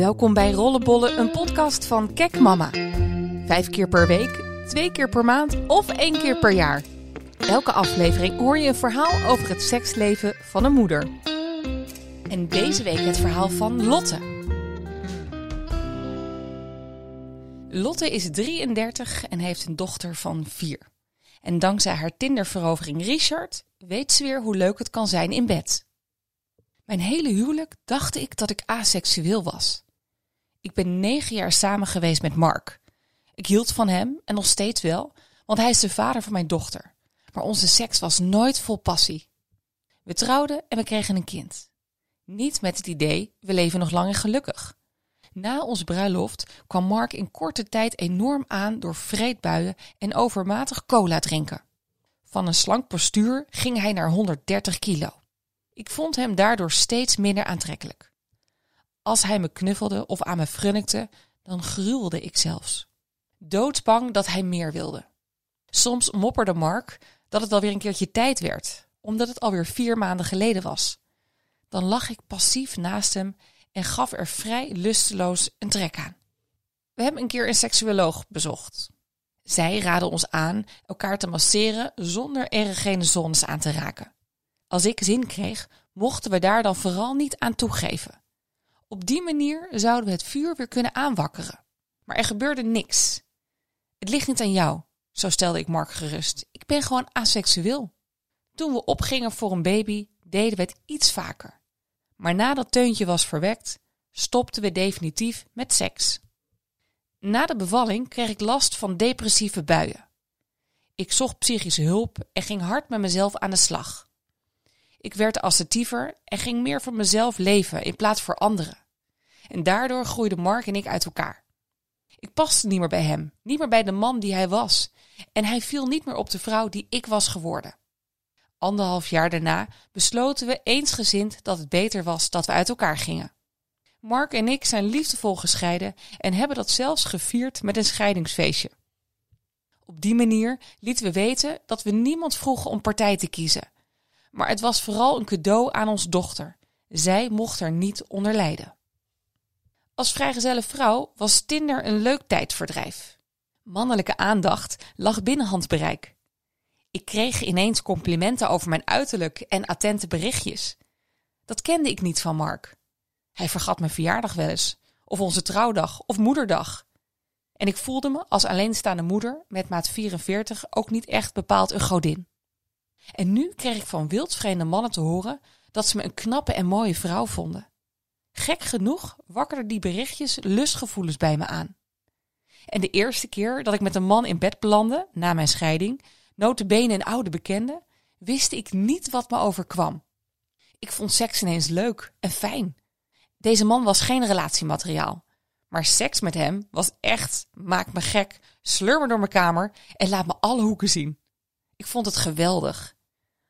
Welkom bij Rollenbollen, een podcast van Kek Mama. Vijf keer per week, twee keer per maand of één keer per jaar. Elke aflevering hoor je een verhaal over het seksleven van een moeder. En deze week het verhaal van Lotte. Lotte is 33 en heeft een dochter van 4. En dankzij haar Tinderverovering Richard weet ze weer hoe leuk het kan zijn in bed. Mijn hele huwelijk dacht ik dat ik aseksueel was. Ik ben negen jaar samen geweest met Mark. Ik hield van hem en nog steeds wel, want hij is de vader van mijn dochter. Maar onze seks was nooit vol passie. We trouwden en we kregen een kind. Niet met het idee, we leven nog lang en gelukkig. Na onze bruiloft kwam Mark in korte tijd enorm aan door vreedbuien en overmatig cola drinken. Van een slank postuur ging hij naar 130 kilo. Ik vond hem daardoor steeds minder aantrekkelijk. Als hij me knuffelde of aan me frunnikte, dan gruwelde ik zelfs. Doodsbang dat hij meer wilde. Soms mopperde Mark dat het alweer een keertje tijd werd, omdat het alweer vier maanden geleden was. Dan lag ik passief naast hem en gaf er vrij lusteloos een trek aan. We hebben een keer een seksuoloog bezocht. Zij raden ons aan elkaar te masseren zonder erogene zones aan te raken. Als ik zin kreeg, mochten we daar dan vooral niet aan toegeven. Op die manier zouden we het vuur weer kunnen aanwakkeren. Maar er gebeurde niks. Het ligt niet aan jou, zo stelde ik Mark gerust. Ik ben gewoon aseksueel. Toen we opgingen voor een baby, deden we het iets vaker. Maar nadat Teuntje was verwekt, stopten we definitief met seks. Na de bevalling kreeg ik last van depressieve buien. Ik zocht psychische hulp en ging hard met mezelf aan de slag. Ik werd assertiever en ging meer voor mezelf leven in plaats voor anderen. En daardoor groeiden Mark en ik uit elkaar. Ik paste niet meer bij hem, niet meer bij de man die hij was. En hij viel niet meer op de vrouw die ik was geworden. Anderhalf jaar daarna besloten we eensgezind dat het beter was dat we uit elkaar gingen. Mark en ik zijn liefdevol gescheiden en hebben dat zelfs gevierd met een scheidingsfeestje. Op die manier lieten we weten dat we niemand vroegen om partij te kiezen maar het was vooral een cadeau aan ons dochter. Zij mocht er niet onder lijden. Als vrijgezelle vrouw was Tinder een leuk tijdverdrijf. Mannelijke aandacht lag binnen handbereik. Ik kreeg ineens complimenten over mijn uiterlijk en attente berichtjes. Dat kende ik niet van Mark. Hij vergat mijn verjaardag wel eens, of onze trouwdag of moederdag. En ik voelde me als alleenstaande moeder met maat 44 ook niet echt bepaald een godin. En nu kreeg ik van wildvreemde mannen te horen dat ze me een knappe en mooie vrouw vonden. Gek genoeg wakkerden die berichtjes lustgevoelens bij me aan. En de eerste keer dat ik met een man in bed belandde, na mijn scheiding, notabene een oude bekende, wist ik niet wat me overkwam. Ik vond seks ineens leuk en fijn. Deze man was geen relatiemateriaal. Maar seks met hem was echt, maak me gek, sleur me door mijn kamer en laat me alle hoeken zien. Ik vond het geweldig.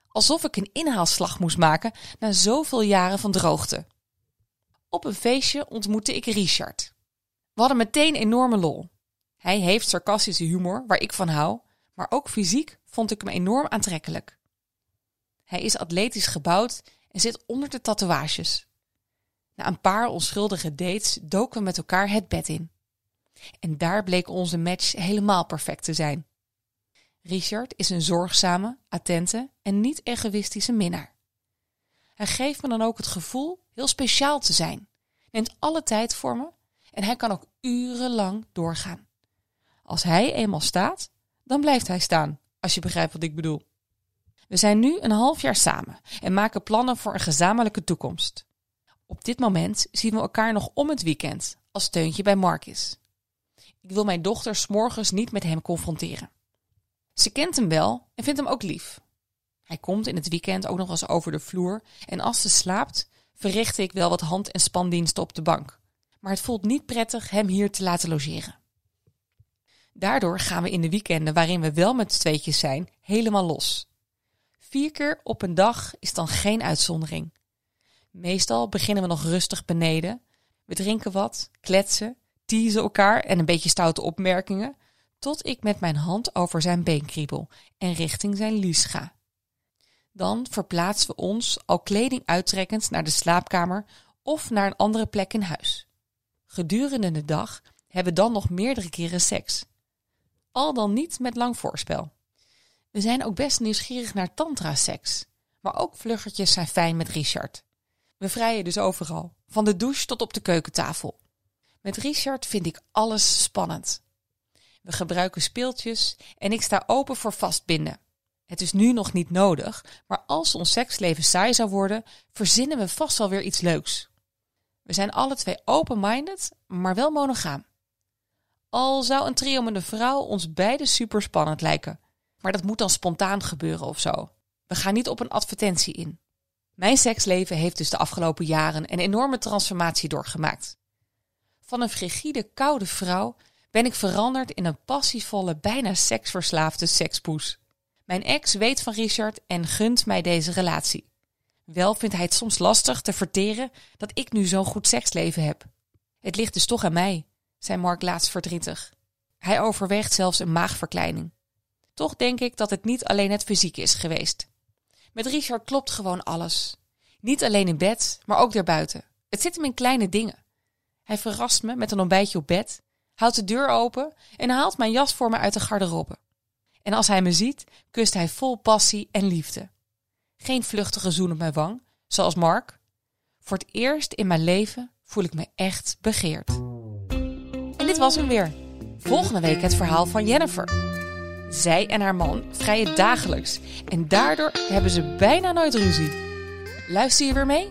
Alsof ik een inhaalslag moest maken na zoveel jaren van droogte. Op een feestje ontmoette ik Richard. We hadden meteen enorme lol. Hij heeft sarcastische humor, waar ik van hou, maar ook fysiek vond ik hem enorm aantrekkelijk. Hij is atletisch gebouwd en zit onder de tatoeages. Na een paar onschuldige dates doken we met elkaar het bed in. En daar bleek onze match helemaal perfect te zijn. Richard is een zorgzame, attente en niet egoïstische minnaar. Hij geeft me dan ook het gevoel heel speciaal te zijn, neemt alle tijd voor me en hij kan ook urenlang doorgaan. Als hij eenmaal staat, dan blijft hij staan, als je begrijpt wat ik bedoel. We zijn nu een half jaar samen en maken plannen voor een gezamenlijke toekomst. Op dit moment zien we elkaar nog om het weekend, als steuntje bij Mark is. Ik wil mijn dochter s'morgens niet met hem confronteren. Ze kent hem wel en vindt hem ook lief. Hij komt in het weekend ook nog eens over de vloer en als ze slaapt, verricht ik wel wat hand- en spandiensten op de bank. Maar het voelt niet prettig hem hier te laten logeren. Daardoor gaan we in de weekenden waarin we wel met tweetjes zijn, helemaal los. Vier keer op een dag is dan geen uitzondering. Meestal beginnen we nog rustig beneden. We drinken wat, kletsen, teasen elkaar en een beetje stoute opmerkingen tot ik met mijn hand over zijn been kriebel en richting zijn lies ga. Dan verplaatsen we ons, al kleding uittrekkend, naar de slaapkamer of naar een andere plek in huis. gedurende de dag hebben dan nog meerdere keren seks. Al dan niet met lang voorspel. We zijn ook best nieuwsgierig naar tantra-seks. Maar ook vluggertjes zijn fijn met Richard. We vrijen dus overal, van de douche tot op de keukentafel. Met Richard vind ik alles spannend. We gebruiken speeltjes en ik sta open voor vastbinden. Het is nu nog niet nodig, maar als ons seksleven saai zou worden, verzinnen we vast wel weer iets leuks. We zijn alle twee open-minded, maar wel monogaam. Al zou een trio met een vrouw ons beide super spannend lijken. Maar dat moet dan spontaan gebeuren of zo. We gaan niet op een advertentie in. Mijn seksleven heeft dus de afgelopen jaren een enorme transformatie doorgemaakt. Van een frigide, koude vrouw ben ik veranderd in een passievolle, bijna seksverslaafde sekspoes. Mijn ex weet van Richard en gunt mij deze relatie. Wel vindt hij het soms lastig te verteren dat ik nu zo'n goed seksleven heb. Het ligt dus toch aan mij, zei Mark laatst verdrietig. Hij overweegt zelfs een maagverkleining. Toch denk ik dat het niet alleen het fysiek is geweest. Met Richard klopt gewoon alles. Niet alleen in bed, maar ook daarbuiten. Het zit hem in kleine dingen. Hij verrast me met een ontbijtje op bed, houdt de deur open en haalt mijn jas voor me uit de garderobe. En als hij me ziet, kust hij vol passie en liefde. Geen vluchtige zoen op mijn wang, zoals Mark. Voor het eerst in mijn leven voel ik me echt begeerd. En dit was hem weer. Volgende week het verhaal van Jennifer. Zij en haar man vrijen dagelijks en daardoor hebben ze bijna nooit ruzie. Luister je weer mee?